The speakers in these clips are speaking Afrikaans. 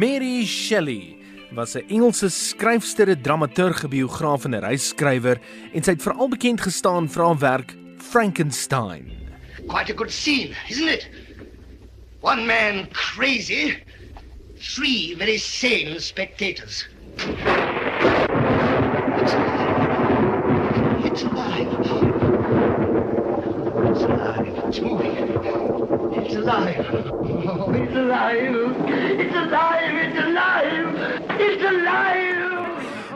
Mary Shelley was 'n Engelse skryfster, dramaturg, biograaf en reisskrywer en sy het veral bekend gestaan vir haar werk Frankenstein. Quite a good scene, isn't it? One man crazy, three very sane spectators. It's alive. It's alive. It's alive. It's moving. It's alive. Oh. It's alive.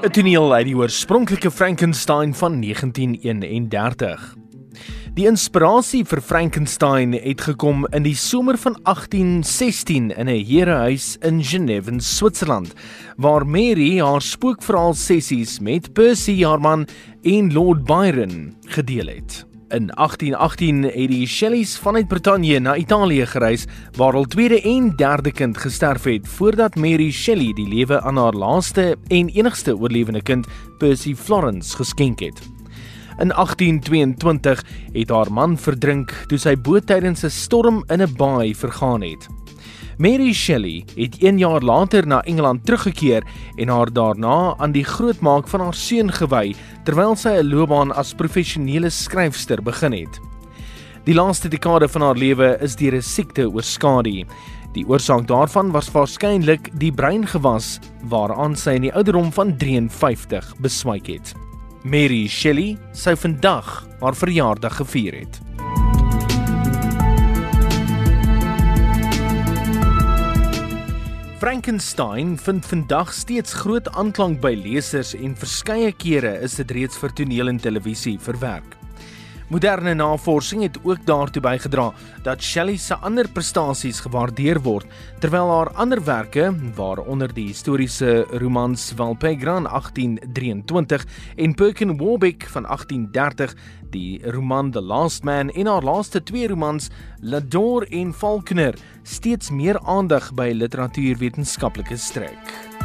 'n Toneel uit die oorspronklike Frankenstein van 1931. Die inspirasie vir Frankenstein het gekom in die somer van 1816 in 'n herehuis in Genève, in Switserland, waar Mary haar spookverhaal sessies met Percy Harman en Lord Byron gedeel het. In 1818 het die Shelleys vanuit Brittanje na Italië gereis waar hul tweede en derde kind gesterf het voordat Mary Shelley die lewe aan haar laaste en enigste oorlewende kind, Percy Florence, geskenk het. In 1822 het haar man verdrink toe sy boot tydens 'n storm in 'n baai vergaan het. Mary Shelley het 1 jaar later na Engeland teruggekeer en haar daarna aan die grootmaak van haar seun gewy terwyl sy 'n loopbaan as professionele skryfster begin het. Die laaste dekade van haar lewe is deur 'n siekte oorskadu. Die oorsaak daarvan was waarskynlik die breingewas waaraan sy in die ouderdom van 53 beswyk het. Mary Shelley sou vandag haar verjaardag gevier het. Frankenstein vind vandag steeds groot aanklank by lesers en verskeie kere is dit reeds vir toneel en televisie verwerk. Moderne navorsing het ook daartoe bygedra dat Shelley se ander prestasies gewaardeer word, terwyl haar ander werke, waaronder die historiese romans Valpegran 1823 en Perkin Warbeck van 1830, die roman The Last Man en haar laaste twee romans Lador en Falconer, steeds meer aandag by literatuurwetenskaplike strek.